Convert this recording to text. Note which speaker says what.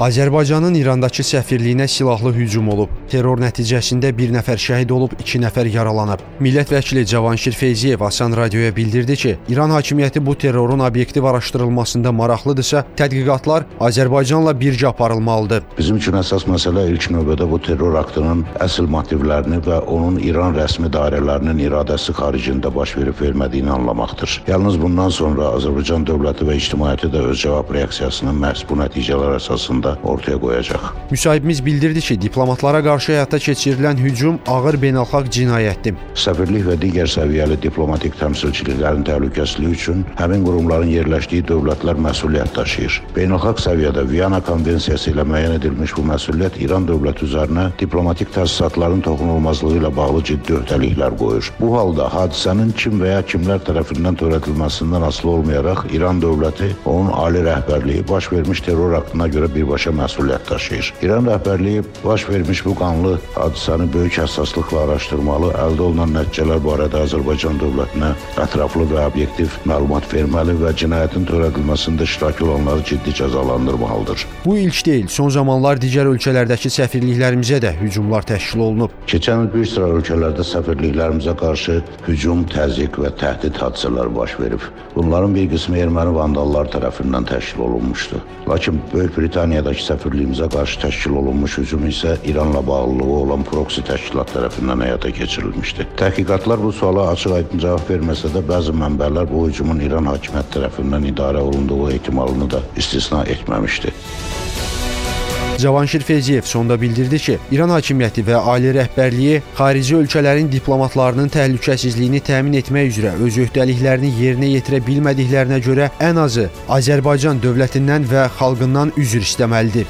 Speaker 1: Azərbaycanın İrandakı səfirliyinə silahlı hücum olub. Terror nəticəsində bir nəfər şəhid olub, iki nəfər yaralanıb. Millət vəkili Cavanşir Feyziyev Asan radioya bildirdi ki, İran hakimiyyəti bu terrorun obyektiv araşdırılmasında maraqlıdırsa, tədqiqatlar Azərbaycanla birgə aparılmalıdır.
Speaker 2: Bizim üçün əsas məsələ ilk növbədə bu terror aktının əsl motivlərini və onun İran rəsmi dairələrinin iradəsi xaricində baş verib-vermədiyini anlamaqdır. Yalnız bundan sonra Azərbaycan dövləti və ictimaiyyəti də öz cavab reaksiyasını məhz bu nəticələr əsasında ortaya qoyacaq.
Speaker 1: Müsahibimiz bildirdi ki, diplomatlara qarşı həyata keçirilən hücum ağır beynəlxalq cinayətdir.
Speaker 2: Səfirlik və digər səviyyəli diplomatik təmsilçiliklərin təhlükəsizliyi üçün həmin qurumların yerləşdiyi dövlətlər məsuliyyət daşıyır. Beynəlxalq səviyyədə Viyana konvensiyası ilə müəyyən edilmiş bu məsuliyyət İran dövləti üzərinə diplomatik təsisatların toxunulmazlığı ilə bağlı ciddi öhdəliklər qoyur. Bu halda hadisənin kim və ya kimlər tərəfindən törədilməsindən asılı olmayaraq İran dövləti, onun ali rəhbərliyi baş vermiş terror aktına görə birbaşa məsuliyyət daşıyır. İran rəhbərliyi baş vermiş bu qanlı hadisəni böyük həssaslıqla araşdırmalı, əldə olunan nəticələr barədə Azərbaycan dövlətinə ətraflı və obyektiv məlumat verməli və cinayətin törədilməsində iştirak olanları ciddi cəzalandırmalıdır.
Speaker 1: Bu ilk deyil, son zamanlar digər ölkələrdəki səfirliklərimizə də hücumlar təşkil olunub.
Speaker 2: Keçən il bir sıra ölkələrdə səfirliklərimizə qarşı hücum, təzyiq və təhdid hadisələri baş verib. Bunların bir qismi erməni vandallar tərəfindən təşkil olunmuşdu. Lakin Böyük Britaniyadakı səfirliyimizə qarşı təşkil olunmuş hücum isə İranla bağlılığı olan proksi təşkilat tərəfindən həyata keçirilmişdi. Təhqiqatlar bu suala açıq-aydın cavab verməsə də bəzi mənbələr bu hücumun İran hakimiyyəti tərəfindən idarə olunduğu ehtimalını da istisna etməmişdi.
Speaker 1: Cavanşir Feyziyev sonda bildirdi ki, İran hakimiyyəti və ali rəhbərliyi xarici ölkələrin diplomatlarının təhlükəsizliyini təmin etmək üzrə öz öhdəliklərini yerinə yetirə bilmədiklərinə görə ən azı Azərbaycan dövlətindən və xalqından üzr istəməlidir.